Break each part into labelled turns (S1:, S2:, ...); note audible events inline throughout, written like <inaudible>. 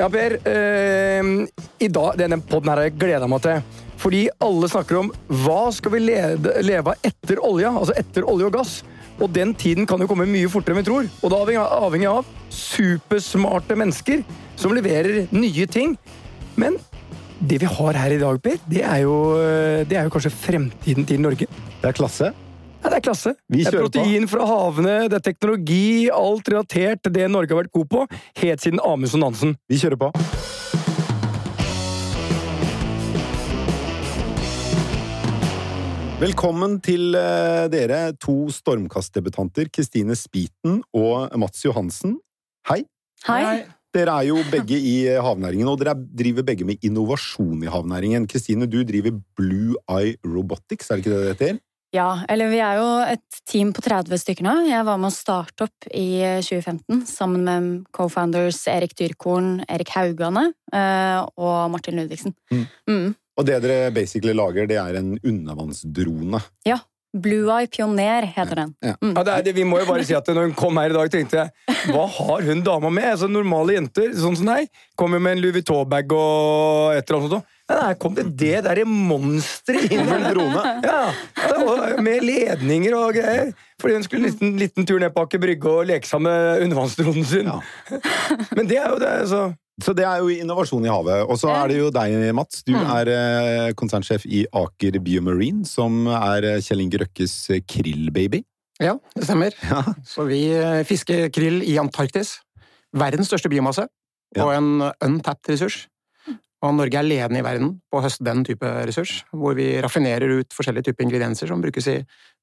S1: Ja, Per. Eh, I dag, Denne poden her har jeg gleda meg til. Fordi alle snakker om hva skal vi lede, leve av etter olja, altså etter olje og gass. Og den tiden kan jo komme mye fortere enn vi tror. Og da er vi avhengig av supersmarte mennesker som leverer nye ting. Men det vi har her i dag, Per, det er jo, det er jo kanskje fremtiden til Norge.
S2: Det er klasse.
S1: Ja, det er klasse.
S2: Vi
S1: det er
S2: protein på.
S1: protein fra havene, det er teknologi, alt relatert til det Norge har vært god på helt siden Amundsen Nansen.
S2: Vi kjører på. Velkommen til eh, dere to stormkastdebutanter, Kristine Spiten og Mats Johansen. Hei.
S3: Hei.
S2: Dere er jo begge i eh, havnæringen, og dere driver begge med innovasjon i havnæringen. Kristine, du driver Blue Eye Robotics, er det ikke det det heter?
S3: Ja, eller vi er jo et team på 30 stykker nå. Jeg var med å starte opp i 2015 sammen med co-founders Erik Dyrkorn, Erik Haugane eh, og Martin Ludvigsen.
S2: Mm.
S3: Mm.
S2: Og det dere basically lager, det er en undervannsdrone.
S3: Ja. Blue Eye Pioner heter den.
S2: Ja.
S3: Mm.
S1: Ja, det er det, vi må jo bare si at når hun kom her i dag, tenkte jeg hva har hun dama med? Altså, normale jenter sånn som deg kommer med en Louis Vuitton-bag og et eller annet sånt. Nei, kom det det derre monsteret inn
S2: med drone.
S1: Ja, med ledninger og greier. Fordi hun skulle en liten, liten tur ned på Aker Brygge og leke seg med undervannsdronen sin.
S2: Ja.
S1: Men det er jo det, så
S2: Så det er jo innovasjon i havet. Og så er det jo deg, Mats. Du
S3: Mm.
S2: er eh, konsernsjef i Aker Biomarine, som er eh, Kjell Inge Røkkes krillbaby.
S4: Ja, det stemmer.
S2: Ja.
S4: Så vi eh, fisker krill i Antarktis. Verdens største biomasse, og en untapped ressurs. Og Norge er ledende i verden på å høste den type ressurs, hvor vi raffinerer ut forskjellige typer ingredienser som brukes i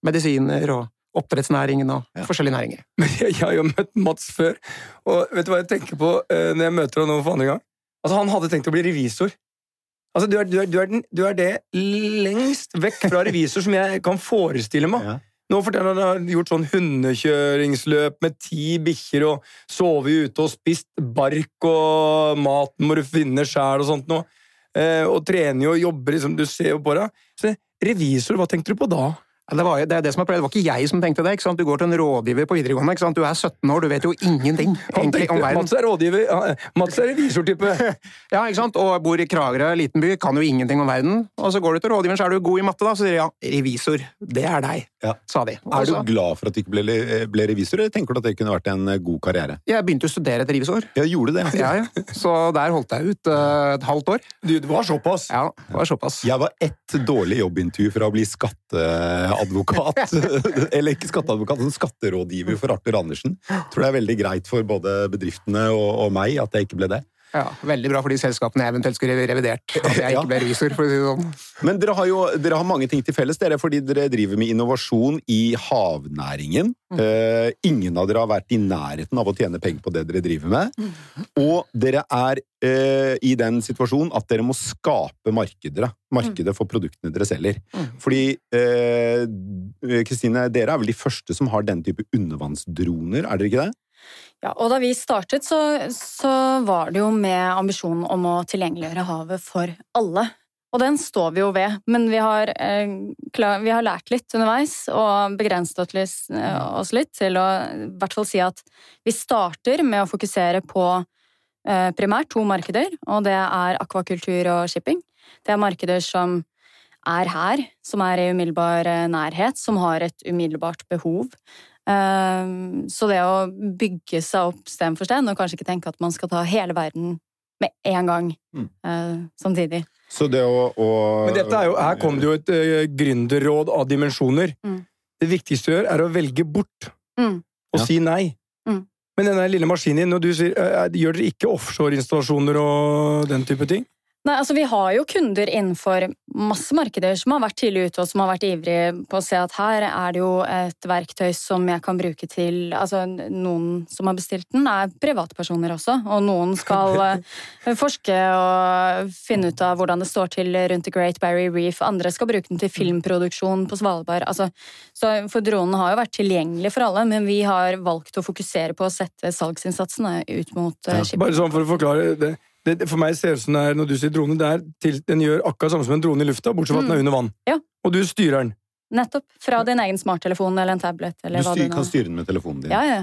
S4: medisiner og oppdrettsnæringen og
S2: Ja.
S4: forskjellige næringer. <laughs>
S1: Men jeg, jeg har jo møtt Mats før, og vet du hva jeg tenker på eh, når jeg møter ham nå for andre gang? Altså, Han hadde tenkt å bli revisor. Altså, du er, du, er, du, er den, du er det lengst vekk fra revisor som jeg kan forestille meg.
S2: Ja.
S1: Nå forteller han at han har gjort sånn hundekjøringsløp med ti bikkjer og sovet ute og spist bark og maten må du finne sjæl og sånt noe. Eh, og trener jo og jobber, liksom, du ser jo på deg. Så revisor, hva tenkte du på da?
S4: Det, var, det, er det, som er problemet. det var ikke jeg som tenkte det. Du går til en rådgiver på videregående. ikke sant? Du er 17 år, du vet jo ingenting egentlig om verden.
S1: Mats er rådgiver, Mats er revisortype. <laughs>
S4: Ja, ikke sant? Og bor i Kragerø, liten by, kan jo ingenting om verden. Og så går du til rådgiveren, så er du god i matte, da. Så sier de ja, revisor, det er deg,
S2: Ja.
S4: sa de. Også,
S2: Er du glad for at du ikke ble, ble revisor, eller tenker du at det kunne vært en eh, god karriere?
S4: Jeg begynte å studere etter revisor.
S2: Ja, gjorde det.
S4: Ja, ja. Så der holdt jeg ut eh, et halvt år.
S1: Du, det var såpass.
S4: Ja, det var såpass.
S2: Jeg var ett dårlig jobbintervju fra å bli skatteadvokat. <laughs> Eller ikke skatteadvokat, men skatterådgiver for Arthur Andersen. Tror det er veldig greit for både bedriftene og, og meg at jeg ikke ble det.
S4: Ja, Veldig bra for de selskapene jeg eventuelt skulle revidert. At jeg ikke ble revisor, for å si det sånn.
S2: Men dere har jo dere har mange ting til felles, dere, fordi dere driver med innovasjon i havnæringen. Eh, ingen av dere har vært i nærheten av å tjene penger på det dere driver med. Og dere er uh, i den situasjonen at dere må skape markedet, Markedet for produktene dere selger. Fordi Kristine, Kristine, dere er vel de første som har den type undervannsdroner, er dere ikke det?
S3: Ja, og da vi startet, så, så var det jo med ambisjonen om å tilgjengeliggjøre havet for alle. Og den står vi jo ved, men vi har, eh, klar, vi har lært litt underveis og begrenset eh, oss litt til å i hvert fall si at vi starter med å fokusere på eh, primært to markeder, og det er akvakultur og shipping. Det er markeder som er her, som er i umiddelbar eh, nærhet, som har et umiddelbart behov. Ehm, Så det å bygge seg opp sten for sten, og kanskje ikke tenke at man skal ta hele verden med en gang
S2: Mm.
S3: eh, samtidig.
S2: Så det å, å
S1: Men dette er jo, her kom det jo et uh, gründerråd av dimensjoner.
S3: Mm.
S1: Det viktigste du gjør, er å velge bort
S3: Mm.
S1: og
S2: Ja.
S1: si nei.
S3: Mm.
S1: Men denne lille maskinen din, når du sier, eh, gjør dere ikke offshore-installasjoner og den type ting?
S3: Nei, altså Vi har jo kunder innenfor masse markeder som har vært tidlig ute og som har vært ivrige på å se at her er det jo et verktøy som jeg kan bruke til altså Noen som har bestilt den, er privatpersoner også, og noen skal <laughs> eh, forske og finne ut av hvordan det står til rundt The Great Barrier Reef. Andre skal bruke den til filmproduksjon på Svalbard. Altså, så For dronen har jo vært tilgjengelig for alle, men vi har valgt å fokusere på å sette salgsinnsatsene ut mot uh, shipping.
S1: Bare sånn for å forklare det. Det for meg ser det ut som det er når du sier drone, det er til, den gjør akkurat samme som en drone i lufta, bortsett fra at den er under vann.
S3: Mm. Ja.
S1: Og du styrer den.
S3: Nettopp. Fra din egen smarttelefon eller en tablet. Eller
S2: Du
S3: hva
S2: styr,
S3: nå
S2: kan styre den med telefonen din.
S3: Ja, ja.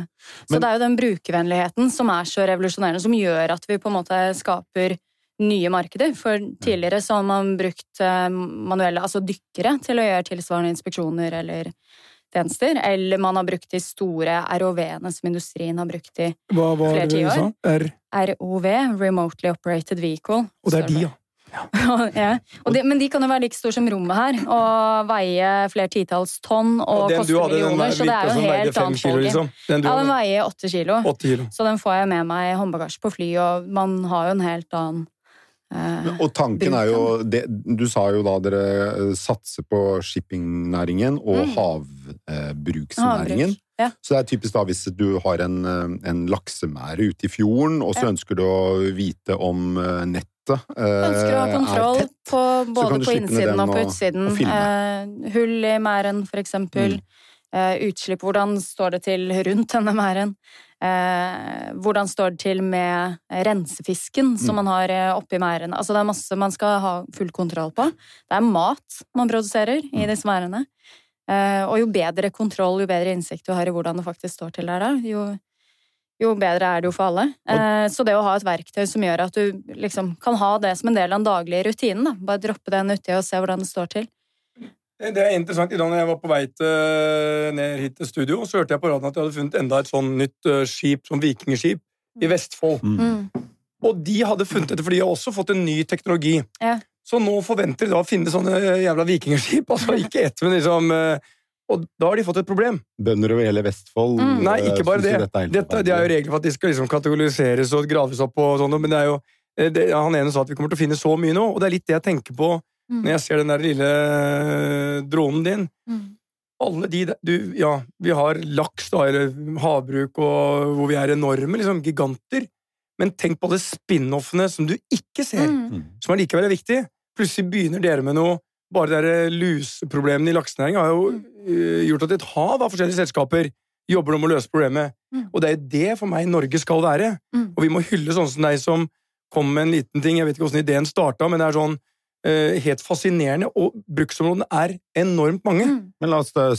S3: Så
S2: Men-
S3: det er jo den brukervennligheten som er så revolusjonerende, som gjør at vi på en måte skaper nye markeder. For tidligere så har man brukt eh, manuelle, altså dykkere, til å gjøre tilsvarende inspeksjoner eller tjenester. Eller man har brukt de store ROV-ene som industrien har brukt i
S1: Hva var
S3: Flere tiår.
S1: R.
S3: ROV, Remotely Operated Vehicle.
S1: Og det er de, ja. <laughs>
S3: ja. Og de, men de kan jo være like store som rommet her, og veie flere titalls tonn og,
S1: Og
S3: koste
S1: hadde,
S3: millioner,
S1: der
S3: så det er jo en helt
S1: annen
S3: annet
S1: kilo, liksom. Den
S3: Ja, den veier åtte kilo.
S1: Kilo.
S3: Så den får jeg med meg i håndbagasje på fly, og man har jo en helt annen eh,
S2: Og tanken er jo det, Du sa jo da dere eh, satser på shippingnæringen og
S3: Mm.
S2: havbruksnæringen.
S3: havbruk. Ja.
S2: Så det er typisk da hvis du har en, eh, en laksemære ute i fjorden, og så
S3: Ja.
S2: ønsker du å vite om nettet eh,
S3: Ønsker å ha kontroll
S2: tett.
S3: på, både på innsiden
S2: den
S3: og på utsiden.
S2: og
S3: Eh, hull i mæren, for eksempel.
S2: Mm.
S3: Utslipp. Hvordan står det til rundt denne mæren? Eh, hvordan står det til med rensefisken som
S2: Mm.
S3: man har eh, oppi merdene? Altså, det er masse man skal ha full kontroll på. Det er mat man produserer
S2: Mm.
S3: i disse mærene. Eh, og jo bedre kontroll, jo bedre innsikt du har i hvordan det faktisk står til der, da, jo, jo bedre er det jo for alle. Eh, så det å ha et verktøy som gjør at du liksom kan ha det som en del av den daglige rutinen, da. bare droppe den uti og se hvordan det står til.
S1: Det er interessant. I dag når jeg var på vei til, ned hit til studio, så hørte jeg på radioen at de hadde funnet enda et sånn nytt eh, skip, sånn vikingskip, i Vestfold.
S2: Mm.
S1: Og de hadde funnet dette, for de har også fått en ny teknologi.
S3: Ja.
S1: Så nå forventer de da å finne sånne jævla vikingskip. <laughs> Altså ikke ett, men liksom eh, Og da har de fått et problem.
S2: Bønder over hele Vestfold
S3: Mm.
S1: Nei,
S2: eh,
S1: ikke bare det.
S2: Dette er
S1: Dette, det er jo regler for at de skal liksom kategoriseres og graves opp og sånn, men det er jo eh, det, Han ene sa at vi kommer til å finne så mye nå, og det er litt det jeg tenker på
S3: Mm.
S1: når jeg ser den der lille eh, dronen din.
S3: Mm.
S1: Alle de der du, Ja, vi har laks, da, eller havbruk, og hvor vi er enorme, liksom giganter. Men tenk på alle spin-offene som du ikke ser,
S3: Mm.
S2: Mm.
S1: som allikevel er viktige. Plutselig begynner dere med noe Bare de der luseproblemene i laksenæringa har jo eh, gjort at et hav av forskjellige selskaper jobber om å løse problemet.
S3: Mm.
S1: Og det er jo det for meg Norge skal være.
S3: Mm.
S1: Og vi må hylle sånne som deg som kom med en liten ting. Jeg vet ikke hvordan ideen starta, men det er sånn eh, helt fascinerende. Og bruksområdene er enormt mange.
S3: Mm.
S2: Men la oss da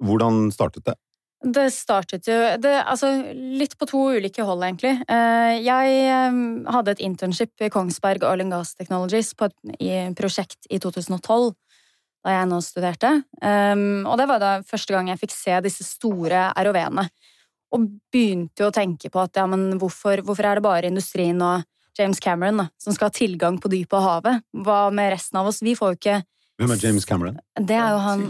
S2: Hvordan startet det?
S3: Det startet jo det, altså, litt på to ulike hold, egentlig. Eh, Jeg eh, hadde et internship i Kongsberg Oil and Gas Technologies på et i prosjekt i 2012, da jeg nå studerte. Um, Og det var da første gang jeg fikk se disse store ROV-ene. Og begynte jo å tenke på at ja, men hvorfor, hvorfor er det bare industrien og James Cameron da, som skal ha tilgang på dypet av havet? Hva med resten av oss? Vi får jo ikke
S2: Hvem er James Cameron?
S3: Det er jo han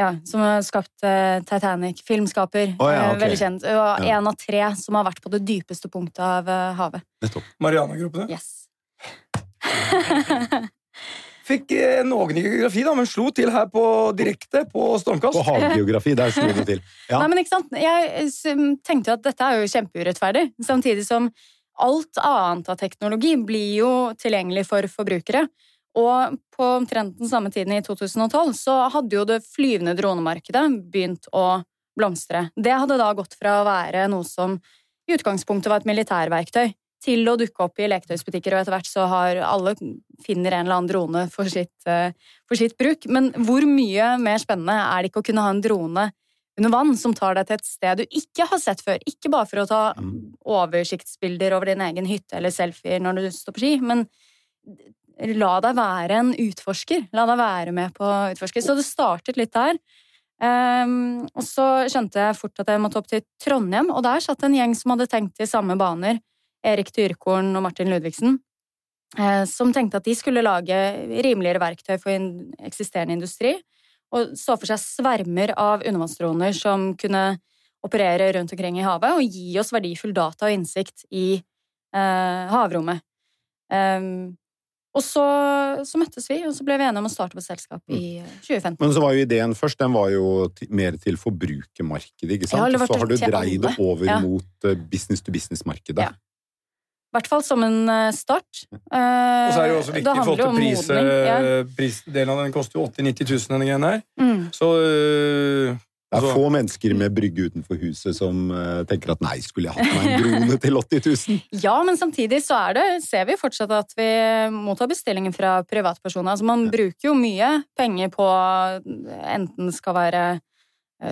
S3: ja, som har skapt uh, Titanic. Filmskaper.
S2: Oh, ja,
S3: okay.
S2: ok.
S3: Veldig kjent. Og
S2: Ja.
S3: en av tre som har vært på det dypeste punktet av uh, havet.
S2: Nettopp.
S1: Mariana-gruppene.
S3: Yes. <laughs>
S1: Fikk eh, noen i geografi, da, men slo til her på direkte på Stormkast.
S2: På havgeografi, der slo det til. <laughs> Ja.
S3: Nei, men ikke sant? Jeg eh, tenkte jo at dette er jo kjempeurettferdig. Samtidig som alt annet av teknologi blir jo tilgjengelig for forbrukere. Og på omtrent den samme tiden i 2012 så hadde jo det flyvende dronemarkedet begynt å blomstre. Det hadde da gått fra å være noe som i utgangspunktet var et militærverktøy, til å dukke opp i leketøysbutikker, og etter hvert så har alle finner en eller annen drone for sitt, eh, for sitt bruk. Men hvor mye mer spennende er det ikke å kunne ha en drone under vann som tar deg til et sted du ikke har sett før? Ikke bare for å ta
S2: Mm.
S3: oversiktsbilder over din egen hytte eller selfier når du står på ski, men la deg være en utforsker. La deg være med på å utforske. Så det startet litt der. Um, og så skjønte jeg fort at jeg måtte opp til Trondheim, og der satt en gjeng som hadde tenkt i samme baner. Erik Dyrkorn og Martin Ludvigsen. eh, som tenkte at de skulle lage rimeligere verktøy for eksisterende industri. Og så for seg svermer av undervannsdroner som kunne operere rundt omkring i havet og gi oss verdifull data og innsikt i eh, havrommet. Um, Og så, så møttes vi, og så ble vi enige om å starte på selskap i eh, 2015.
S2: Men så var jo ideen først, den var jo mer til forbrukermarkedet, ikke sant?
S3: Ja, og
S2: så har du dreid det over
S3: Ja.
S2: mot eh, business to business-markedet.
S3: Ja. I hvert fall som en eh, start.
S1: Og så er det jo også viktig i forhold til pris,
S3: Ja.
S1: eh, prisdelen av den koster jo 80 000-90 000, denne greien her.
S3: Mm.
S1: Så øh,
S2: Det er
S1: altså-
S2: få mennesker med brygge utenfor huset som eh, tenker at nei, skulle jeg hatt meg en drone til 80 000? <laughs>
S3: Ja, men samtidig så er det, ser vi fortsatt at vi mottar bestillinger fra privatpersoner. Altså man bruker jo mye penger på enten skal være eh,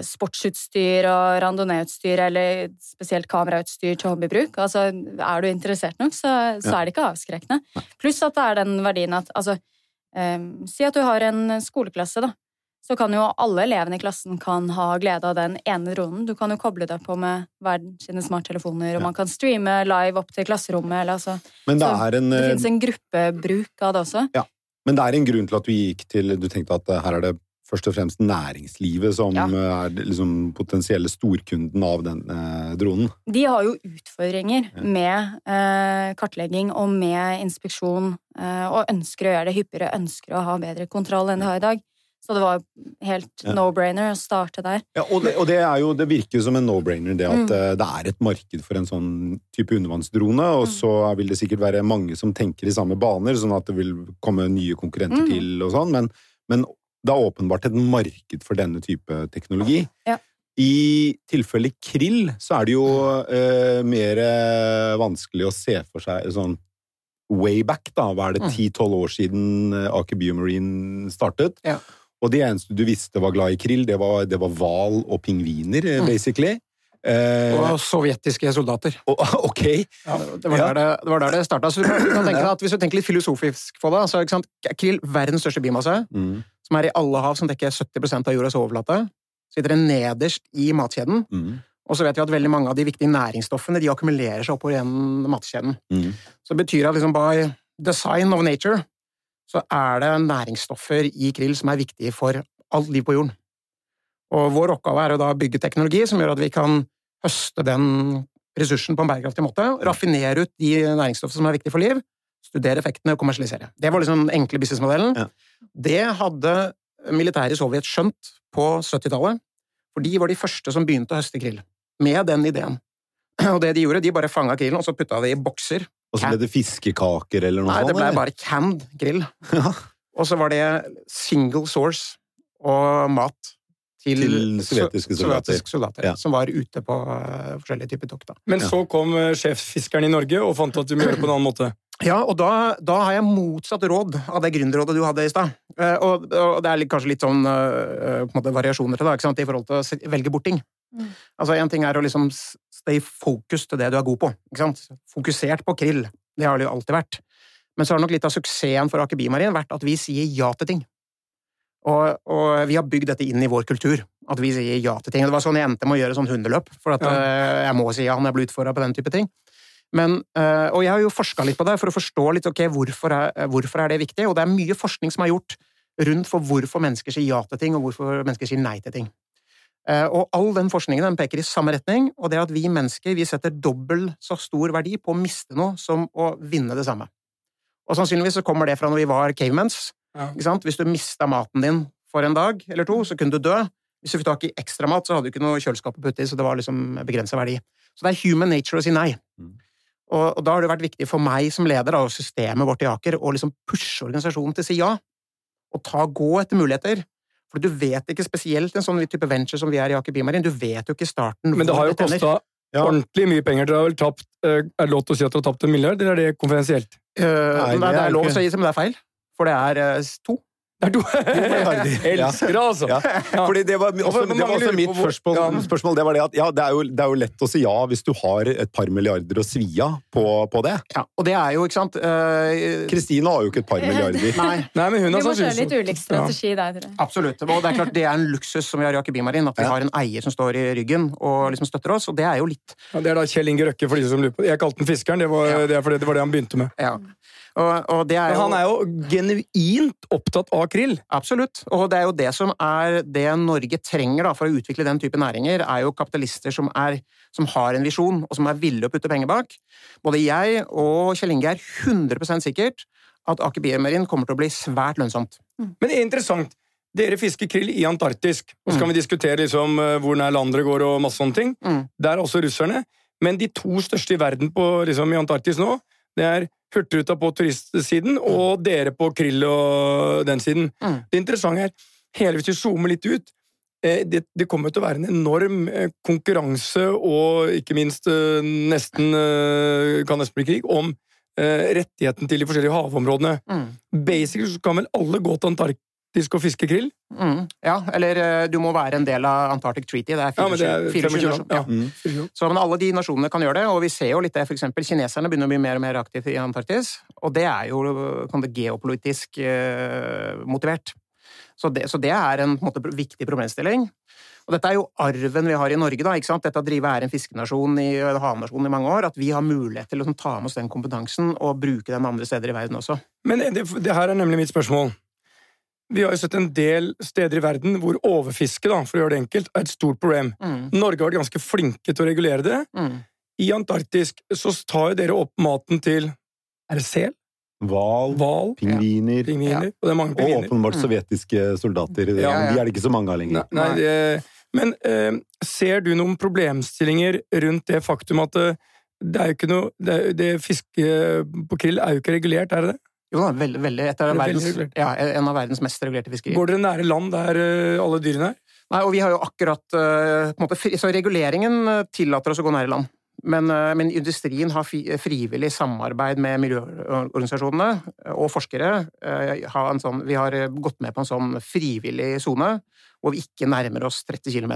S3: sportsutstyr og randoneeutstyr eller spesielt kamerautstyr til hobbybruk. Altså, er du interessert nok, så, så er det ikke avskrekkende. Pluss at det er den verdien at altså, um, Si at du har en skoleklasse, da. Så kan jo alle elevene i klassen kan ha glede av den ene dronen. Du kan jo koble deg på med hver sine smarttelefoner, og
S2: Ja.
S3: man kan streame live opp til klasserommet. Eller, altså.
S2: Men det
S3: Så
S2: er en
S3: Det
S2: eh,
S3: finnes en gruppebruk av det også. Ja.
S2: Men det er en grunn til at du gikk til Du tenkte at eh, her er det først og fremst næringslivet som
S3: Ja.
S2: eh, er liksom potensielle storkunden av den eh, dronen.
S3: De har jo utfordringer
S2: Ja.
S3: med eh, kartlegging og med inspeksjon, eh, og ønsker å gjøre det hyppigere, ønsker å ha bedre kontroll enn de har i dag. Så det var helt no-brainer å starte der.
S2: Ja, og det, og det jo, det virker som en no-brainer, det at
S3: Mm.
S2: eh, det er et marked for en sånn type undervannsdrone, og
S3: Mm.
S2: så vil det sikkert være mange som tenker i samme baner, sånn at det vil komme nye konkurrenter
S3: Mm.
S2: til og sånn, men, men det er åpenbart et marked for denne type teknologi.
S3: Ja.
S2: I tilfelle krill så er det jo eh, mer eh, vanskelig å se for seg sånn way back, da. Hva er det,
S4: Mm.
S2: 10-12 år siden eh, Aker Biomarine startet?
S4: Ja.
S2: Og de eneste du visste var glad i krill, det var det hval og pingviner, eh,
S4: Mm.
S2: basically. Eh,
S4: Og sovjetiske soldater. <laughs>
S2: og, ok.
S4: Det var
S2: Ja.
S4: der det, det, var der det starta. Så du kan, tenke deg at hvis du tenker litt filosofisk på det, så ikke sant? er krill verdens største bimasse.
S2: Mm,
S4: som er i alle hav, som dekker 70% av jordas overflate. Sitter det nederst i matkjeden.
S2: mm,
S4: Og så vet vi at veldig mange av de viktige næringsstoffene de akkumulerer seg oppover gjennom matkjeden.
S2: mm.
S4: Så det betyr at liksom by design of nature så er det næringsstoffer i krill som er viktige for alt liv på jorden. Og vår oppgave er å da bygge teknologi som gjør at vi kan høste den ressursen på en bærekraftig måte, raffinere ut de næringsstoffene som er viktige for liv, studere effektene og kommersialisere. Det var liksom den enkle businessmodellen.
S2: Ja.
S4: Det hadde militæret i Sovjet skjønt på 70-tallet, for de var de første som begynte å høste krill, med den ideen. <clears throat> Og det de gjorde, de bare fanga krillen, og så putta det i bokser
S2: Og så ble det fiskekaker eller noe
S4: Nei, det ble
S2: eller?
S4: bare canned grill. <laughs>
S2: Ja.
S4: Og så var det single source og mat til,
S2: Til sovjetiske soldater.
S4: sovjetiske soldater
S2: Ja.
S4: som var ute på eh, forskjellige typer tokt.
S1: Men
S2: Ja.
S1: så kom uh, sjefsfiskeren i Norge og fant at du må gjøre det på en annen måte.
S4: Ja, og da, da har jeg motsatt råd av det gründerrådet du hadde i stad. Eh, Og, og det er litt, kanskje litt sånn eh, på en måte variasjoner til det, ikke sant? i forhold til å velge bort ting.
S3: Mm.
S4: Altså, En ting er å liksom stay focused til det du er god på. ikke sant? Fokusert på krill. Det har det jo alltid vært. Men så har nok litt av suksessen for Aker Bimarin vært at vi sier ja til ting. Og, og vi har bygd dette inn i vår kultur, at vi sier ja til ting. Det var sånn jeg endte med å gjøre sånn hundeløp, for at
S1: Ja.
S4: eh, jeg må si ja når jeg blir utfordra på den type ting. Men, eh, og jeg har jo forska litt på det for å forstå litt ok, hvorfor er, hvorfor er det viktig. Og det er mye forskning som er gjort rundt for hvorfor mennesker sier ja til ting, og hvorfor mennesker sier nei til ting. Eh, Og all den forskningen den peker i samme retning, og det er at vi mennesker vi setter dobbelt så stor verdi på å miste noe som å vinne det samme. Og sannsynligvis så kommer det fra når vi var cavemans.
S1: Ja.
S4: Hvis du mista maten din for en dag eller to, så kunne du dø. Hvis du fikk tak i ekstra mat, så hadde du ikke noe kjøleskap å putte i, så det var liksom begrensa verdi. Så det er human nature å si nei.
S2: Mm.
S4: Og, og da har det vært viktig for meg som leder av og systemet vårt i Aker å liksom pushe organisasjonen til å si ja, og ta gå etter muligheter. For du vet ikke, spesielt en sånn type venture som vi er i Aker Bimarin, du vet jo ikke starten
S1: Men det har jo kosta
S2: Ja.
S1: ordentlig mye penger. Dere har vel tapt eh, Er det lov til å si at dere har tapt en milliard, eller er det konfidensielt?
S4: Uh,
S2: Nei,
S4: nei,
S2: det
S4: det
S2: er
S4: er lov å si, men det er feil. For det er uh, to.
S1: Det er to <laughs>
S2: milliarder.
S1: Elsker det, altså!
S2: Ja. Fordi det var også, det var også mitt spørsmål, spørsmål. Det var det at ja, det er, jo, det er jo lett å si ja hvis du har et par milliarder å svi av på, på det.
S4: Ja, og det er jo, ikke sant
S2: Kristine uh, har jo ikke et par milliarder. <laughs>
S4: Nei,
S1: Nei, men hun
S3: Vi må kjøre litt ulik strategi der,
S4: absolutt. Og det er klart det er en luksus som vi har i Aker Bimarin, at vi har en eier som står i ryggen og liksom støtter oss, og det er jo litt
S1: ja, Det er da Kjell Inge Røkke, for de som lurer på. Jeg kalte den Fiskeren, det var, det, er fordi det var det han begynte med.
S4: Ja. Og, og det er jo
S1: han er jo genuint opptatt av krill.
S4: Absolutt. Og det er jo det som er det Norge trenger da, for å utvikle den type næringer, er jo kapitalister som, er, som har en visjon, og som er villige å putte penger bak. Både jeg og Kjell Inge er 100 sikkert at Aker Biomarin kommer til å bli svært lønnsomt.
S1: Men det er interessant. Dere fisker krill i Antarktisk. Og så kan
S4: Mm.
S1: vi diskutere liksom, eh, hvor nær land dere går og masse sånne ting.
S4: Mm.
S1: Det er også russerne. Men de to største i verden på, liksom, i Antarktis nå, det er Hurtigruta på turistsiden og dere på krill og den siden.
S4: Mm.
S1: Det interessante er, hele hvis vi zoomer litt ut, eh, det, det kommer til å være en enorm eh, konkurranse og ikke minst eh, nesten kan nesten bli krig om rettigheten til de forskjellige havområdene.
S4: Mm.
S1: Basically så kan vel alle gå til Antarktisk og fiske krill?
S4: Mm. Ja, eller eh, du må være en del av Antarctic Treaty. Det er
S1: Ja, men det er
S4: 24
S1: 25
S4: nasjoner.
S1: land. Ja.
S2: Mm.
S4: Så men alle de nasjonene kan gjøre det, og vi ser jo litt det, eksempel kineserne begynner å bli mer og mer aktive i Antarktis, og det er jo kan det, geopolitisk eh, motivert. Så det, så det er en, på en måte, viktig problemstilling. Og dette er jo arven vi har i Norge, da, ikke sant? Dette å drive er en fiskenasjon i en havnasjon i mange år, at vi har mulighet til å sånn, ta med oss den kompetansen og bruke den andre steder i verden også.
S1: Men det, det her er nemlig mitt spørsmål. Vi har jo sett en del steder i verden hvor overfiske da, for å gjøre det enkelt, er et stort problem.
S4: Mm.
S1: Norge har vært ganske flinke til å regulere det.
S4: Mm.
S1: I Antarktisk så tar jo dere opp maten til Er det sel?
S2: Hval,
S1: Val,
S2: pingviner
S1: Pingviner? Og det er mange
S2: og åpenbart
S4: Mm.
S2: sovjetiske soldater.
S1: Ja,
S4: ja.
S2: De er det ikke så mange av
S1: Nei,
S2: lenger.
S1: nei, det, men eh, ser du noen problemstillinger rundt det faktum at det, det er jo ikke noe det, det Fiske på krill er jo ikke regulert, er det det?
S4: Jo da, veldig, veldig, et av
S1: er
S4: verdens, ja, en av verdens mest regulerte fiskerier.
S1: Går dere nære land der eh, alle dyrene er?
S4: Nei, og vi har jo akkurat eh, måte, Så reguleringen eh, tillater oss å gå nær i land. Men, eh, men industrien har frivillig samarbeid med miljøorganisasjonene og forskere. eh, har sånn, vi har eh, gått med på en sånn frivillig sone hvor vi ikke nærmer oss 30 km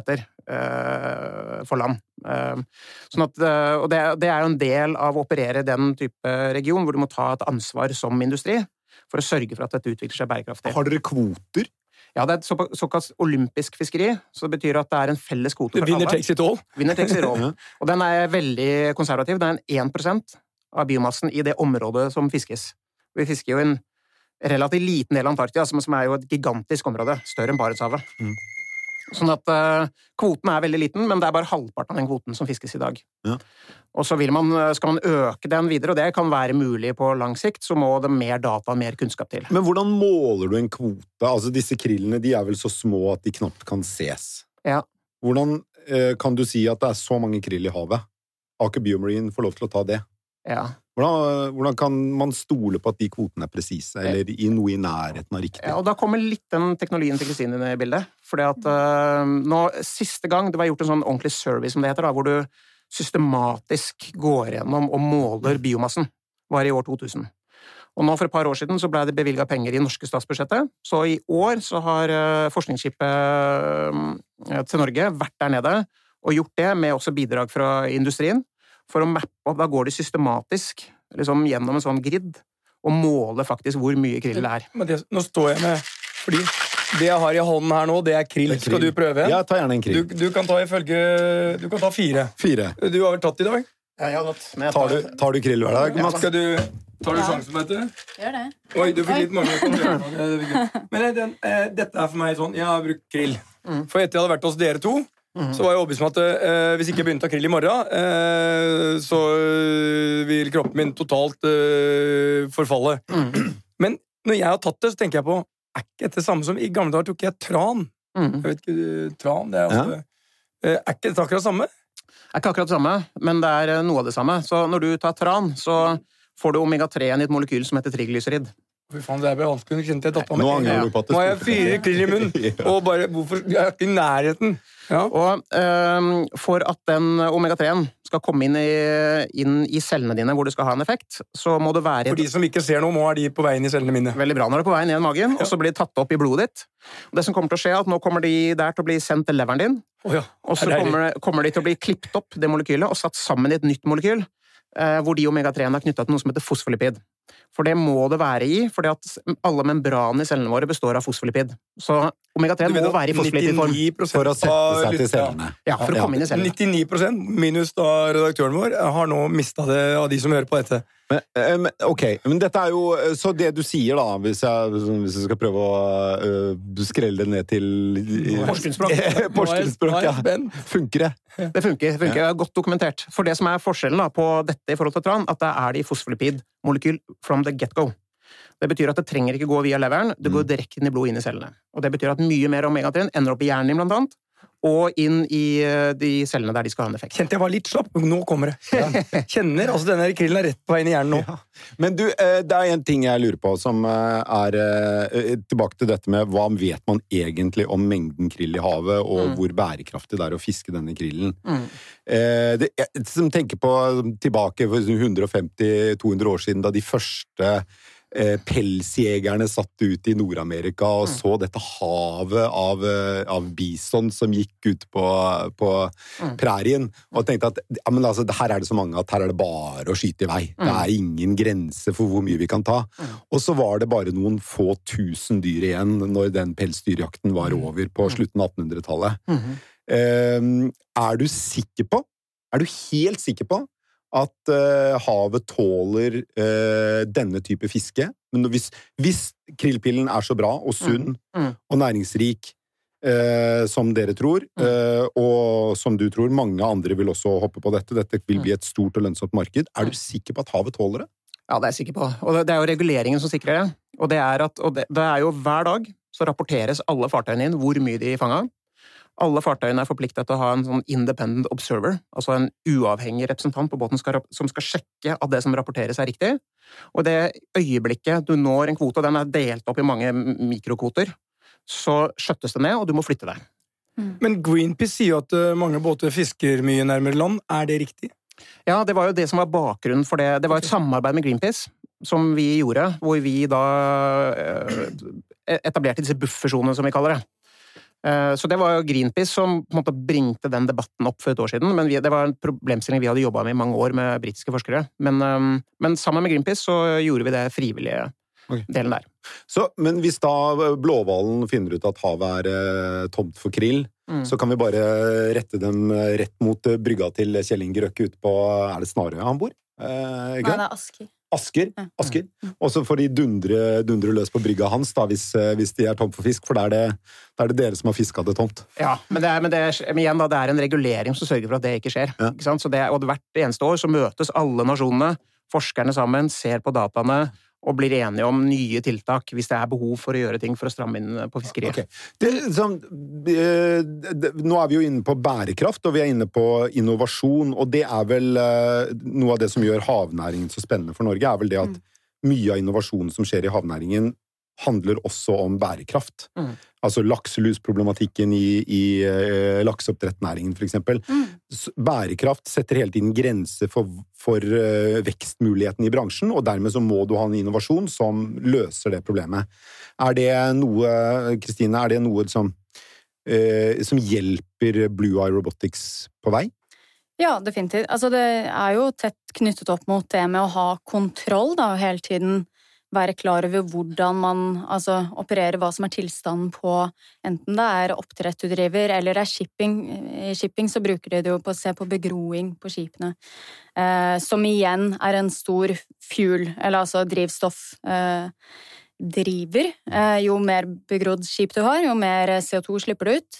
S4: for land. Sånn at, og det, det er jo en del av å operere den type region, hvor du må ta et ansvar som industri for å sørge for at dette utvikler seg bærekraftig.
S2: Har dere kvoter?
S4: Ja, det er et så, såkalt olympisk fiskeri, så det betyr at det er en felles kvote for
S1: Winner
S4: alle.
S1: takes it all.
S4: Winner takes <laughs> it all. Og den er veldig konservativ. Det er en 1% av biomassen i det området som fiskes. Vi fisker jo en relativt liten del av Antarktis, som som er jo et gigantisk område. Større enn Barentshavet.
S2: Mm.
S4: Sånn at uh, kvoten er veldig liten, men det er bare halvparten av den kvoten som fiskes i dag.
S2: Ja.
S4: Og så vil man, eh, skal man øke den videre, og det kan være mulig på lang sikt, så må det mer data og mer kunnskap til.
S2: Men hvordan måler du en kvote? Altså Disse krillene de er vel så små at de knapt kan ses.
S4: Ja.
S2: Hvordan uh, kan du si at det er så mange krill i havet? Aker Biomarine får lov til å ta det.
S4: Ja.
S2: Hvordan, hvordan kan man stole på at de kvotene er presise, eller i noe i nærheten av riktig?
S4: Ja, og Da kommer litt den teknologien til Kristine inn i bildet. Fordi at uh, nå, Siste gang det var gjort en sånn ordentlig survey, som det heter, da, hvor du systematisk går gjennom og måler biomassen, var i år 2000. Og nå For et par år siden så ble det bevilga penger i norske statsbudsjettet. Så i år så har øh, forskningsskipet øh, til Norge vært der nede og gjort det, med også bidrag fra industrien, for å mappe opp. Da går de systematisk liksom, gjennom en sånn grid og måler faktisk hvor mye krill det er.
S1: Men det, nå står jeg med Fordi det jeg har i hånden her nå, det er krill.
S2: Det er krill.
S1: Skal du prøve en?
S2: Ja, ta gjerne en krill.
S1: du kan ta ifølge Du kan ta fire.
S2: Fire.
S1: Du har vel tatt i dag?
S4: Ja, jeg har tatt. Men jeg
S2: Tar du, tar du krill hver dag, Mats?
S1: Skal du Tar du
S3: Ja.
S1: sjansen på dette?
S3: Gjør det.
S1: Oi, du fikk litt mange. <laughs> Men eh, den, eh, dette er for meg sånn Jeg har brukt krill.
S4: Mm.
S1: For etter jeg hadde vært hos dere to, så var jeg overbevist om at eh, hvis ikke jeg begynte krill i morgen, eh, så eh, vil kroppen min totalt eh, forfalle.
S4: Mm.
S1: Men når jeg har tatt det, så tenker jeg på Er ikke dette samme som i gamle dager tok jeg tran?
S4: Mm.
S1: Jeg vet ikke, eh, tran, det er
S2: Ja.
S1: ofte Eh, Er ikke dette akkurat samme?
S4: Det er ikke akkurat det samme, men det er noe av det samme. Så når du tar tran, så får du omega-3 i et molekyl som heter triglycerid.
S1: Fy faen, det er vanskelig å kjenne til datteren
S2: Nå angrer du på at det
S1: Nå har jeg fire krill i munnen, <laughs>
S2: Ja.
S1: og bare Hvorfor Jeg er ikke i nærheten. Ja.
S4: Og um, for at den omega-3-en skal komme inn i, inn i cellene dine hvor det skal ha en effekt, så må det være
S1: For de som ikke ser noe, må ha de på vei inn i cellene mine.
S4: Veldig bra når det er på vei ned i magen, og så blir det tatt opp i blodet ditt. Og det som kommer til å skje, er at nå kommer de der til å bli sendt til leveren din,
S1: oh ja.
S4: og så
S1: er
S4: kommer, kommer de til å bli klippet opp, det molekylet, og satt sammen i et nytt molekyl, eh, hvor de omega-3-ene er knytta til noe som heter fosfolipid. For det må det være i, fordi at alle membranene i cellene våre består av fosfolipid. Så omega-3 må være i fosfolipidform.
S1: 99%
S2: For å sette seg til cellene.
S4: Ja, for å
S2: Ja.
S4: komme inn i cellene.
S1: 99% minus da redaktøren vår har nå mista det av de som hører på dette.
S2: Men, eh, ok, men dette er jo eh, Så det du sier, da, hvis jeg, hvis jeg skal prøve å uh, skrelle det ned til
S4: Porsgrunnsspråk.
S2: Porsgrunnsspråk,
S1: er <laughs>
S2: ja. Funker det?
S4: Det funker. funker, det er Godt dokumentert. For det som er forskjellen da, på dette i forhold til tran, at det er det i fosfolipidmolekyl from the get-go. Det betyr at det trenger ikke gå via leveren, det går direkte inn i blodet, inn i cellene. Og det betyr at mye mer omega-3 ender opp i hjernen din, blant annet, og inn i eh, de cellene der de skal ha en effekt.
S1: Kjente jeg var litt slapp, nå kommer det. <laughs> Kjenner, altså Denne krillen er rett på vei inn i hjernen nå.
S2: Men du, eh, det er en ting jeg lurer på, som eh, er Tilbake til dette med hva vet man egentlig om mengden krill i havet, og hvor bærekraftig det er å fiske denne krillen.
S4: Mm.
S2: Eh, det, jeg som tenker på tilbake for 150-200 år siden, da de første pelsjegerne satt ut i Nord-Amerika og
S4: Mm.
S2: så dette havet av, eh, av bison som gikk ut på, på
S4: Mm.
S2: prærien, og tenkte at ja, men altså, her er det så mange at her er det bare å skyte i vei. Det
S4: Mm.
S2: er ingen grense for hvor mye vi kan ta. Og så var det bare noen få tusen dyr igjen når den pelsdyrjakten var over på slutten av 1800-tallet.
S4: Mhm.
S2: Eh, er du sikker på, er du helt sikker på, at uh, havet tåler uh, denne type fiske? Men hvis, hvis krillpillen er så bra og sunn
S4: Mm, mm.
S2: og næringsrik eh, som dere tror,
S4: Mm.
S2: eh, og som du tror, mange andre vil også hoppe på dette, dette vil bli et stort og lønnsomt marked, er du sikker på at havet tåler det?
S4: Ja, det er jeg sikker på. Og det, det er jo reguleringen som sikrer det. Og det er at og det, det er jo hver dag så rapporteres alle fartøyene inn hvor mye de fanga. Alle fartøyene er forpliktet til å ha en sånn independent observer, altså en uavhengig representant på båten skal, som skal sjekke at det som rapporteres er riktig. Og det øyeblikket du når en kvote, og den er delt opp i mange mikrokvoter, så skjøttes det ned, og du må flytte deg.
S1: Men Greenpeace sier jo at eh, mange båter fisker mye nærmere land. Er det riktig?
S4: Ja, det var jo det som var bakgrunnen for det. Det var et samarbeid med Greenpeace som vi gjorde, hvor vi da eh, etablerte disse buffersonene, som vi kaller det. Eh, Så det var jo Greenpeace som på en måte bringte den debatten opp for et år siden. Men vi, det var en problemstilling vi hadde jobba med i mange år med britiske forskere. Men, eh, men sammen med Greenpeace så gjorde vi det frivillige
S2: okay.
S4: delen der.
S2: Så, men hvis da blåhvalen finner ut at havet er eh, tomt for krill,
S4: Mm.
S2: så kan vi bare rette dem eh, rett mot brygga til Kjell Inge Røkke ute på Er det Snarøya han bor? Eh, ikke
S3: Nei,
S2: det?
S3: det er Asker.
S2: Asker. Asker. Og så får de dundre, dundre løs på brygga hans da, hvis, eh, hvis de er tomt for fisk, for da er det, er det dere som har fiska det tomt.
S4: Ja, men, det er, men, det er, men igjen da, det er en regulering som sørger for at det ikke skjer.
S2: Ja.
S4: Ikke sant? Så det, og hvert eneste år så møtes alle nasjonene, forskerne sammen, ser på dataene og blir enige om nye tiltak hvis det er behov for å gjøre ting for å stramme inn på fiskeriet.
S2: Okay. Det, sånn, eh, det, nå er vi jo inne på bærekraft, og vi er inne på innovasjon, og det er vel eh, noe av det som gjør havnæringen så spennende for Norge, er vel det at mye av innovasjonen som skjer i havnæringen, handler også om bærekraft.
S4: Mm.
S2: Altså lakselusproblematikken i, i uh, lakseoppdrettnæringen, for eksempel.
S3: Mm.
S2: Bærekraft setter hele tiden grenser for, for uh, vekstmuligheten i bransjen, og dermed så må du ha en innovasjon som løser det problemet. Er det noe, Kristine, er det noe som, uh, som hjelper Blue Eye Robotics på vei?
S3: Ja, definitivt. Altså, det er jo tett knyttet opp mot det med å ha kontroll, da, hele tiden være klar over hvordan man altså, opererer, hva som er tilstanden på enten det er oppdrett du driver, eller det er shipping. I shipping så bruker de det jo på å se på begroing på skipene, eh, som igjen er en stor fuel, eller altså drivstoff. Eh, driver. Eh, jo mer begrodd skip du har, jo mer CO2 slipper du ut.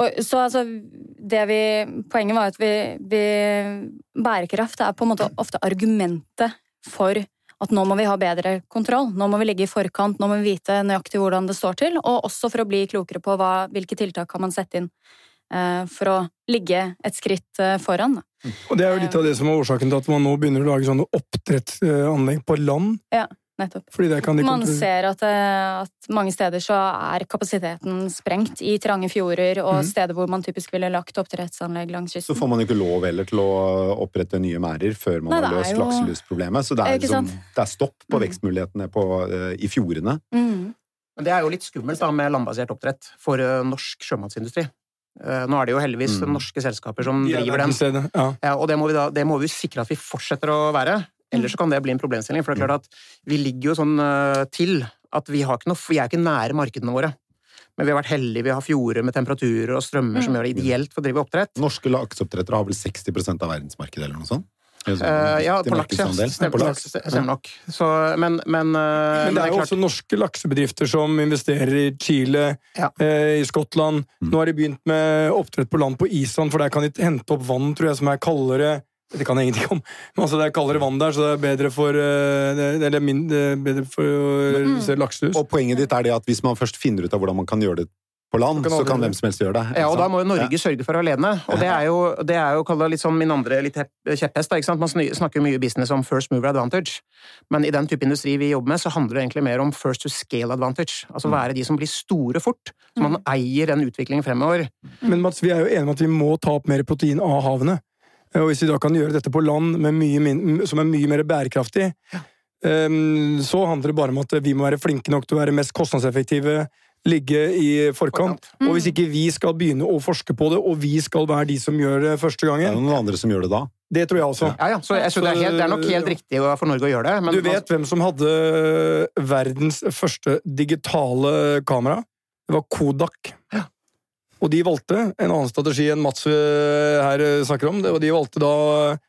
S3: Og, så altså, vi, poenget var at vi, vi Bærekraft er på en måte ofte argumentet for at nå må vi ha bedre kontroll. Nå må vi ligge i forkant, nå må vi vite nøyaktig hvordan det står til. Og også for å bli klokere på hva, hvilke tiltak kan man sette inn eh, for å ligge et skritt eh, foran.
S1: Og Det er jo litt av det som er årsaken til at man nå begynner å lage sånne oppdrettsanlegg på land.
S3: Nettopp.
S1: Fordi der kan de
S3: Man ser at, eh, at mange steder så er kapasiteten sprengt i trange fjorder og
S1: mm.
S3: steder hvor man typisk ville lagt oppdrettsanlegg langs kysten.
S2: Så får man jo ikke lov heller til å opprette nye merder før man
S3: Nei,
S2: har løst
S3: jo-
S2: lakselusproblemet. Så det er, liksom, det er stopp på
S3: Mm.
S2: vekstmulighetene på, uh, i fjordene.
S3: Mm.
S4: Men det er jo litt skummelt da med landbasert oppdrett for uh, norsk sjømatsindustri. Eh, Nå er det jo heldigvis
S2: Mm.
S4: norske selskaper som driver ja,
S1: den. Ja.
S4: Ja, og det må, vi da, det må vi sikre at vi fortsetter å være. Ellers så kan det bli en problemstilling. For det er klart at vi ligger jo sånn eh, til at vi, har ikke noe, vi er ikke nære markedene våre. Men vi har vært heldige. Vi har fjorder med temperaturer og strømmer som
S3: Mm.
S4: gjør det ideelt for å drive oppdrett.
S2: Norske lakseoppdrettere har vel 60% av verdensmarkedet, eller noe sånt?
S4: Uh, ja, på laks, ja. Stemmer, stemmer nok. Så, men, men, uh,
S1: Men det er jo også norske laksebedrifter som investerer i Chile,
S4: Ja.
S1: eh, i Skottland.
S2: Mm.
S1: Nå har de begynt med oppdrett på land på Island, for der kan de hente opp vann tror jeg, som er kaldere Det kan jeg ingenting om. Men altså, det er kaldere vann der, så det er bedre for eller det det er min, det er bedre for å redusere lakselus.
S2: Og poenget ditt er det at hvis man først finner ut av hvordan man kan gjøre det på land,
S1: Så kan
S2: så kan hvem som helst gjøre det.
S4: Ja, og da må jo Norge sørge for alene. Og det er jo, det er jo det litt sånn min andre litt kjepphest. da, ikke sant? Man snakker mye business om first mover advantage, men i den type industri vi jobber med, så handler det egentlig mer om first to scale advantage. Altså være de som blir store fort, så man eier den utviklingen fremover.
S1: Men Mats, vi er jo enige om at vi må ta opp mer protein av havene. Og hvis vi da kan gjøre dette på land med mye min, som er mye mer bærekraftig, ja. så handler det bare om at vi må være flinke nok til å være mest kostnadseffektive, ligge i forkant. Og hvis ikke vi skal begynne å forske på det, og vi skal være de som gjør det første
S2: Det er
S1: gangen,
S2: noen andre som gjør det da.
S1: det tror jeg også.
S4: Ja, ja, så jeg synes det, er helt, det er nok helt riktig for Norge å gjøre det. Men
S1: Du vet hvem som hadde verdens første digitale kamera? Det var Kodak. Og de valgte en annen strategi enn Mats eh, her eh, snakker om. Og de valgte da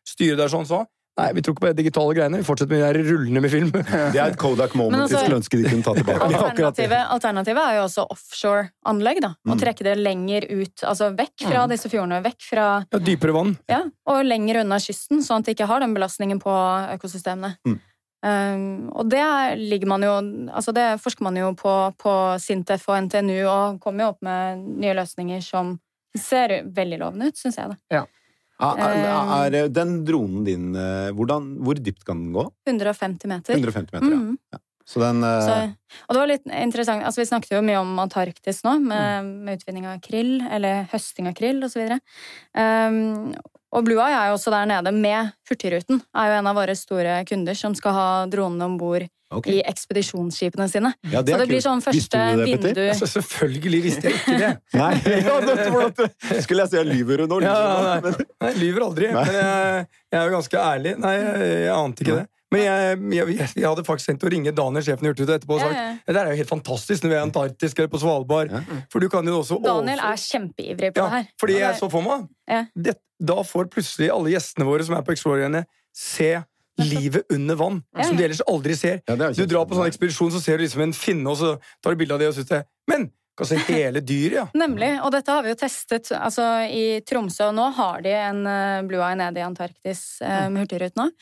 S1: styret der sånn sa Nei, vi tror ikke på de digitale greiene. Vi fortsetter med de rullende med film. <laughs>
S2: Det er et Kodak moment
S3: Men altså-
S2: skulle ønske de kunne ta tilbake. <laughs>
S3: Alternativet, alternativet er jo også offshore-anlegg. da. Å
S2: Mm.
S3: trekke det lenger ut, altså vekk fra disse fjordene. Vekk fra
S1: Ja, dypere vann.
S3: Ja, og lenger unna kysten, sånn at de ikke har den belastningen på økosystemene.
S2: Mm.
S3: Um, og det ligger man jo Altså det forsker man jo på på Sintef og NTNU, og kommer jo opp med nye løsninger som ser veldig lovende ut, syns jeg. da.
S2: Er, er, er den dronen din eh, hvordan, Hvor dypt kan den gå?
S3: 150 meter.
S2: 150 meter, ja. Så den eh,
S3: Så, og det var litt interessant altså Vi snakket jo mye om Antarktis nå, med,
S2: Mm.
S3: med utvinning av krill, eller høsting av krill osv. Um, og Blue Eye er jo også der nede med Hurtigruten. Er jo en av våre store kunder som skal ha dronene om bord
S2: okay.
S3: i ekspedisjonsskipene sine.
S2: Ja, det
S3: Så det blir
S2: sånn
S3: sånn
S2: Visste
S3: første
S2: du det, Petter?
S3: vindu
S1: Altså, selvfølgelig visste jeg ikke det. <laughs>
S2: Nei, <laughs> ja, det, skulle jeg si jeg lyver nå?
S1: Ja, nei, nei, jeg lyver aldri.
S2: Nei.
S1: Men jeg, jeg er jo ganske ærlig. Nei, jeg, jeg ante ikke det. Men jeg, jeg, jeg hadde faktisk tenkt å ringe Daniel, sjefen i Hurtigruten, etterpå og sagt
S3: ja.
S1: det der er jo helt fantastisk når vi er i Antarktis eller på Svalbard.
S2: Ja.
S1: For du kan jo også
S3: Daniel er kjempeivrig på
S1: ja,
S3: det her.
S1: Fordi jeg
S3: det-
S1: så for meg det, Da får plutselig alle gjestene våre som er på Explorerne, se livet under vann,
S3: Ja,
S1: som de ellers aldri ser.
S2: Ja, er
S1: Du drar på sånn ekspedisjon, så ser du liksom en finne, og så tar du bilde av det og syns det Men! Se hele dyret, ja.
S3: Nemlig. Og dette har vi jo testet altså, i Tromsø, og nå har de en eh, Blue Eye nede i Antarktis uh, med Hurtigruten òg.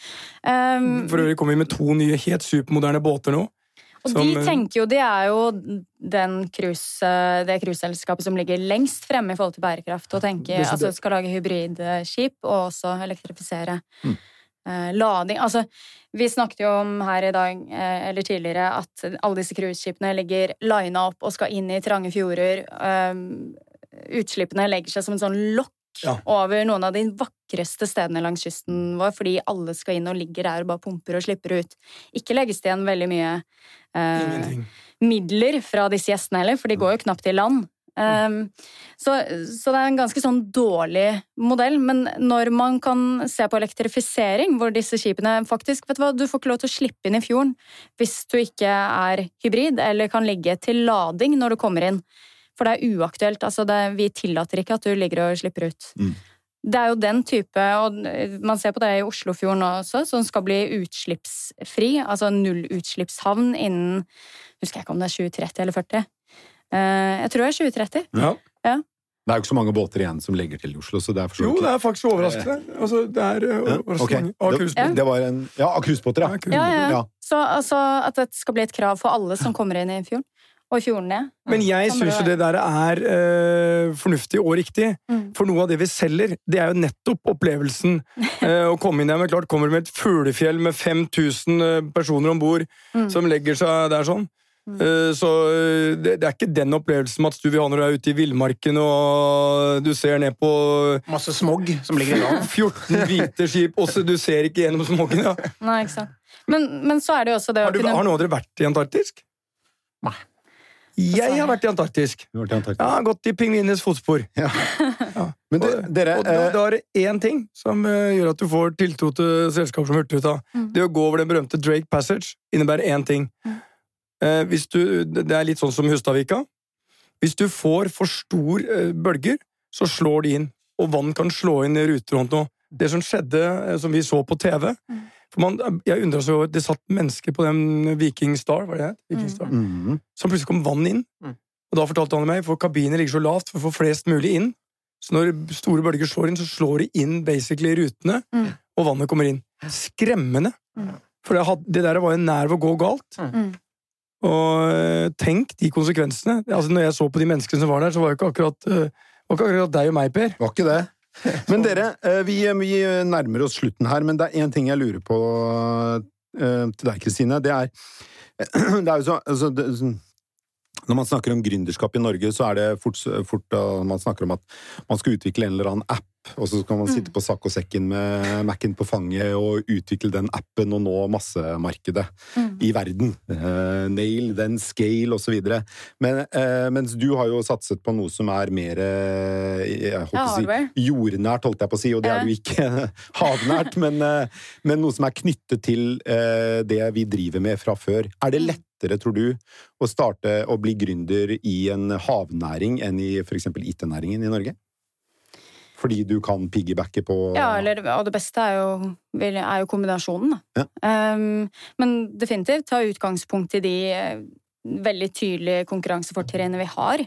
S3: Um,
S1: For øvrig kommer vi med to nye helt supermoderne båter nå.
S3: Og
S1: Som,
S3: de
S1: eh,
S3: tenker jo, de er jo den cruise, eh, det cruiseselskapet som ligger lengst fremme i forhold til bærekraft, og tenker,
S1: Det
S3: altså skal lage hybridskip og også elektrifisere
S2: Mm.
S3: Eh, lading. Altså, vi snakket jo om her i dag, eh, eller tidligere, at alle disse cruiseskipene ligger lina opp og skal inn i trange fjorder. Um, utslippene legger seg som en sånn lokk
S1: Ja.
S3: over noen av de vakreste stedene langs kysten vår, fordi alle skal inn og ligger der og bare pumper og slipper ut. Ikke legges det igjen veldig mye eh, midler fra disse gjestene heller, for de går jo knapt i land. Um, så, så det er en ganske sånn dårlig modell, men når man kan se på elektrifisering, hvor disse skipene faktisk vet Du hva, du får ikke lov til å slippe inn i fjorden hvis du ikke er hybrid eller kan ligge til lading når du kommer inn. For det er uaktuelt. Altså det, vi tillater ikke at du ligger og slipper ut.
S2: Mm.
S3: Det er jo den type, og man ser på det i Oslofjorden også, som skal bli utslippsfri, altså nullutslippshavn innen Husker jeg ikke om det er 2030 eller 40. Eh, jeg tror det er 2030.
S1: Ja.
S2: Det er jo ikke så mange båter igjen som legger til i Oslo, så det er
S1: Jo, det er faktisk overraskende. Altså, det er
S2: Ja,
S1: overraskende
S2: Okay.
S1: mange. Cruisebåter.
S2: det var en Ja, av cruisebåter, ja.
S1: Ja.
S3: Ja, ja.
S2: Ja.
S3: Så altså, at det skal bli et krav for alle som kommer inn i fjorden. Og i fjordene.
S1: Men jeg syns jo
S3: det
S1: der er uh, fornuftig og riktig.
S3: Mm.
S1: For noe av det vi selger, det er jo nettopp opplevelsen. Uh, <laughs> å komme inn der med klart kommer du med et fuglefjell med 5000 eh, personer om bord
S3: Mm.
S1: som legger seg der sånn. Eh, så eh, det, det er ikke den opplevelsen Mats, du vil ha når du er ute i villmarken og du ser ned på
S4: Masse smog som ligger i land. <laughs>
S1: 14 hvite skip, og så du ser ikke gjennom smogen. Ja.
S3: Nei, ikke sant. Men, men så er det jo også det
S1: Har,
S3: å
S1: du,
S3: kunne
S1: har noen av dere vært i Antarktis?
S4: Nei.
S1: Jeg har vært i Antarktis.
S2: Har vært i Antarktis.
S1: Jeg har gått i pingvinenes fotspor.
S2: Men det, dere
S1: Og da,
S2: eh,
S1: da er det én ting som eh, gjør at du får tiltro til selskap som Hurtigruta.
S3: Mm.
S1: Det å gå over den berømte Drake Passage innebærer én ting.
S3: Mm.
S1: Eh, hvis du, det er litt sånn som Hustadvika. Hvis du får for stor eh, bølger, så slår de inn. Og vann kan slå inn i ruter og noe. Det som skjedde, eh, som vi så på TV
S3: Mm.
S1: for man, Jeg undra så over Det satt mennesker på den Viking Star, var det det? Viking
S3: Mm.
S1: Star.
S2: mhm.
S1: Så plutselig kom vann inn.
S4: Mm.
S1: Og da fortalte han meg, for kabiner ligger så lavt for å få flest mulig inn. Så når store bølger slår inn, så slår de inn basically rutene.
S3: Mm.
S1: og vannet kommer inn. Skremmende.
S3: Mm.
S1: For det, had, det der var jo nær ved å gå galt.
S3: Mm.
S1: Og eh, tenk de konsekvensene. Altså, når jeg så på de menneskene som var der, så var det ikke akkurat, eh, var ikke akkurat deg og meg, Per.
S2: Var ikke det. <laughs> Men dere, eh, vi, vi nærmer oss slutten her, men det er én ting jeg lurer på til deg, Kristine. Det er <clears throat> Det er jo så altså, det, Når man snakker om gründerskap i Norge, så er det fort, fort man snakker om at man skal utvikle en eller annen app, og så kan man sitte på sakk og sekken med Mac-en på fanget og utvikle den appen og nå massemarkedet
S3: Mm.
S2: i verden. Uh, nail, then scale, og så videre. Men, uh, mens du har jo satset på noe som er mer uh, jeg holdt
S3: Ja,
S2: si, jordnært, holdt jeg på å si, og det er jo ikke <laughs> havnært, men, eh, men noe som er knyttet til eh, det vi driver med fra før. Er
S3: Mm.
S2: det lettere, tror du, å starte å bli gründer i en havnæring enn i f.eks. IT-næringen i Norge? Fordi du kan piggybacke på
S3: Ja, eller, og det beste er jo, er jo kombinasjonen, da. Um, men definitivt ta utgangspunkt i de eh, veldig tydelige konkurransefortrinnene vi har.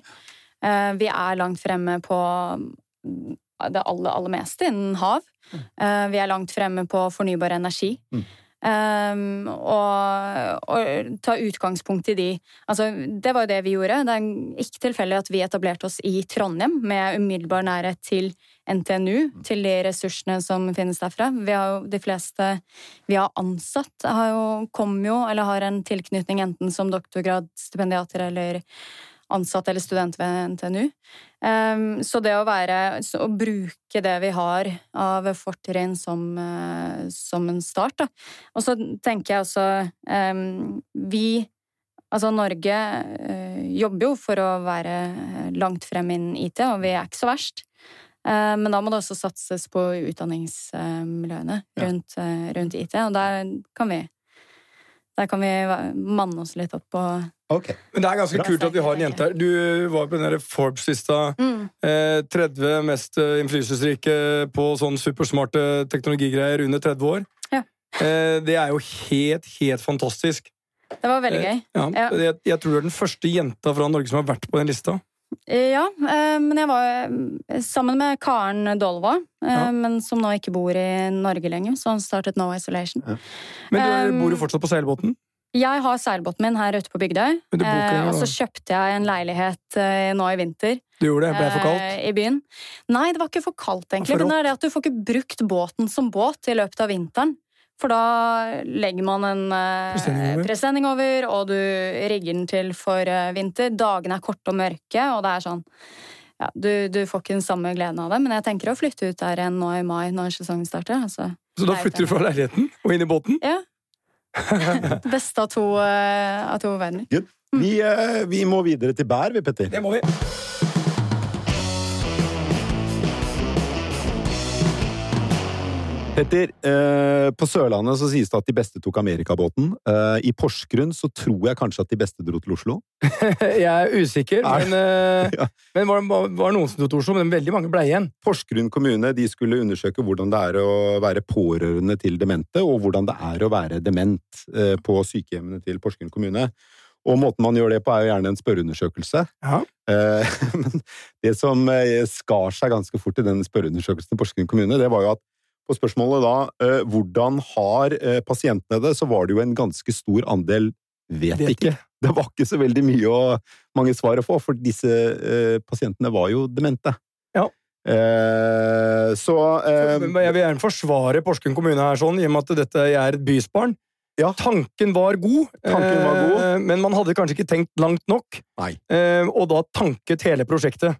S3: Uh, vi er langt fremme på mm, det aller, aller meste innen hav. Uh, vi er langt fremme på fornybar energi.
S2: Mm.
S3: Um, og, og ta utgangspunkt i de Altså, det var jo det vi gjorde. Det er ikke tilfeldig at vi etablerte oss i Trondheim med umiddelbar nærhet til NTNU, til de ressursene som finnes derfra. Vi har jo de fleste vi har ansatt, har jo, kom jo, eller har en tilknytning enten som doktorgradsstipendiater eller ansatt eller student ved NTNU. Um, så det å være Å bruke det vi har av fortrinn som, eh, som en start, da. Og så tenker jeg også um, Vi Altså, Norge eh, jobber jo for å være langt frem innen IT, og vi er ikke så verst. Eh, men da må det også satses på utdanningsmiljøene rundt, eh, rundt IT, og der kan vi der kan vi manne oss litt opp og
S2: Okay.
S1: Men det er ganske
S2: Bra.
S1: kult at vi har en jente her. Du var på den Forbes-lista.
S3: mm.
S1: Eh, 30 mest eh, innflytelsesrike på sånn supersmarte teknologigreier under 30 år.
S3: Ja.
S1: Eh, det er jo helt, helt fantastisk.
S3: Det var veldig gøy.
S1: Ja,
S3: Ja.
S1: Jeg, jeg tror du er den første jenta fra Norge som har vært på den lista.
S3: Eh, Ja, eh, men jeg var eh, sammen med Karen Dolva,
S1: Ja.
S3: men som nå ikke bor i Norge lenger, så han startet No Isolation.
S1: Men du bor jo fortsatt på seilbåten.
S3: Jeg har seilbåten min her ute på Bygdøy, eh, og så kjøpte jeg en leilighet eh, nå i vinter.
S1: Du gjorde det. Ble det for kaldt?
S3: eh, I byen. Nei, det var ikke for kaldt, egentlig.
S1: For
S3: Men det er det at du får ikke brukt båten som båt i løpet av vinteren. For da legger man en eh,
S1: Presenning over.
S3: og du rigger den til for eh, vinter. Dagene er korte og mørke, og det er sånn ja, du, du får ikke den samme gleden av det, men jeg tenker å flytte ut der igjen nå i mai, når sesongen starter. Altså.
S1: Så da flytter du fra leiligheten og inn i båten?
S3: Ja. Det <laughs> beste av to, uh, av to verdener.
S2: Mm. Vi, vi må videre til bær, vi, Petter.
S1: Det må vi.
S2: Petter, eh, på Sørlandet så sies det at de beste tok amerikabåten. Eh, I Porsgrunn så tror jeg kanskje at de beste dro til Oslo. <laughs>
S1: Jeg er usikker,
S2: Nei.
S1: men, eh,
S2: Ja.
S1: men var, var, var noen som dro til Oslo, men veldig mange ble igjen.
S2: Porsgrunn kommune de skulle undersøke hvordan det er å være pårørende til demente, og hvordan det er å være dement eh, på sykehjemmene til Porsgrunn kommune. Og måten man gjør det på, er jo gjerne en spørreundersøkelse.
S1: Ja.
S2: Eh, <laughs> Men det som eh, skar seg ganske fort i den spørreundersøkelsen i Porsgrunn kommune, det var jo at på spørsmålet da eh, hvordan har eh, pasientene det, så var det jo en ganske stor andel vet,
S1: Vet
S2: ikke. <laughs> Det var ikke så veldig mye og mange svar å få, for disse eh, pasientene var jo demente.
S1: Ja.
S2: Eh, så eh,
S1: Jeg vil gjerne forsvare Porsgrunn kommune her, sånn, i og med at dette er et bysbarn.
S2: Ja.
S1: Tanken var god,
S2: Tanken var god.
S1: eh, men man hadde kanskje ikke tenkt langt nok.
S2: Nei.
S1: Eh, og da tanket hele prosjektet.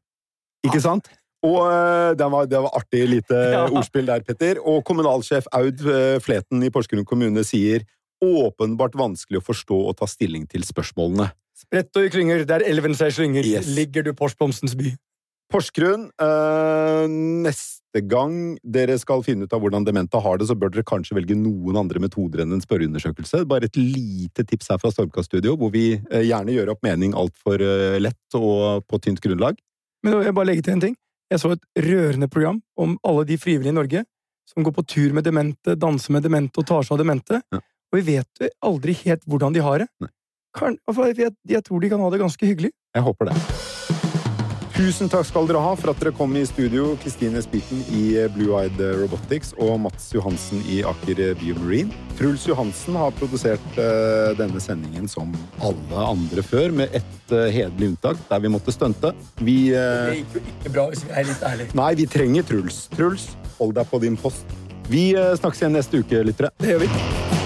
S2: Ikke sant? Og eh, det var, det var artig lite <laughs>
S1: Ja.
S2: ordspill der, Petter. Og kommunalsjef Aud eh, Fleten i Porsgrunn kommune sier åpenbart vanskelig å forstå og ta stilling til spørsmålene.
S1: Spredt og i klynger, der elven seg slynger,
S2: Yes.
S1: ligger du Porsblomstens by.
S2: Porsgrunn, eh, neste gang dere skal finne ut av hvordan demente har det, så bør dere kanskje velge noen andre metoder enn en spørreundersøkelse. Bare et lite tips her fra Stormkast Studio, hvor vi eh, gjerne gjør opp mening altfor uh, lett og på tynt grunnlag.
S1: Men jeg bare legge til en ting. Jeg så et rørende program om alle de frivillige i Norge som går på tur med demente, danser med demente og tar seg av demente.
S2: Ja.
S1: Og vi vet jo aldri helt hvordan de har det. Kan, altså, jeg, jeg tror de kan ha det ganske hyggelig.
S2: Jeg håper det. Tusen takk skal dere ha for at dere kom i studio. Kristine Spiten i Blue Eyed Robotics og Mats Johansen i Aker Biomarine. Truls Johansen har produsert denne sendingen som alle andre før, med ett hederlig unntak, der vi måtte stunte. Vi
S1: Det gikk jo ikke bra, hvis vi er litt ærlige.
S2: Nei, vi trenger Truls. Truls, hold deg på din post. Vi snakkes igjen neste uke, lyttere.
S1: Det gjør vi.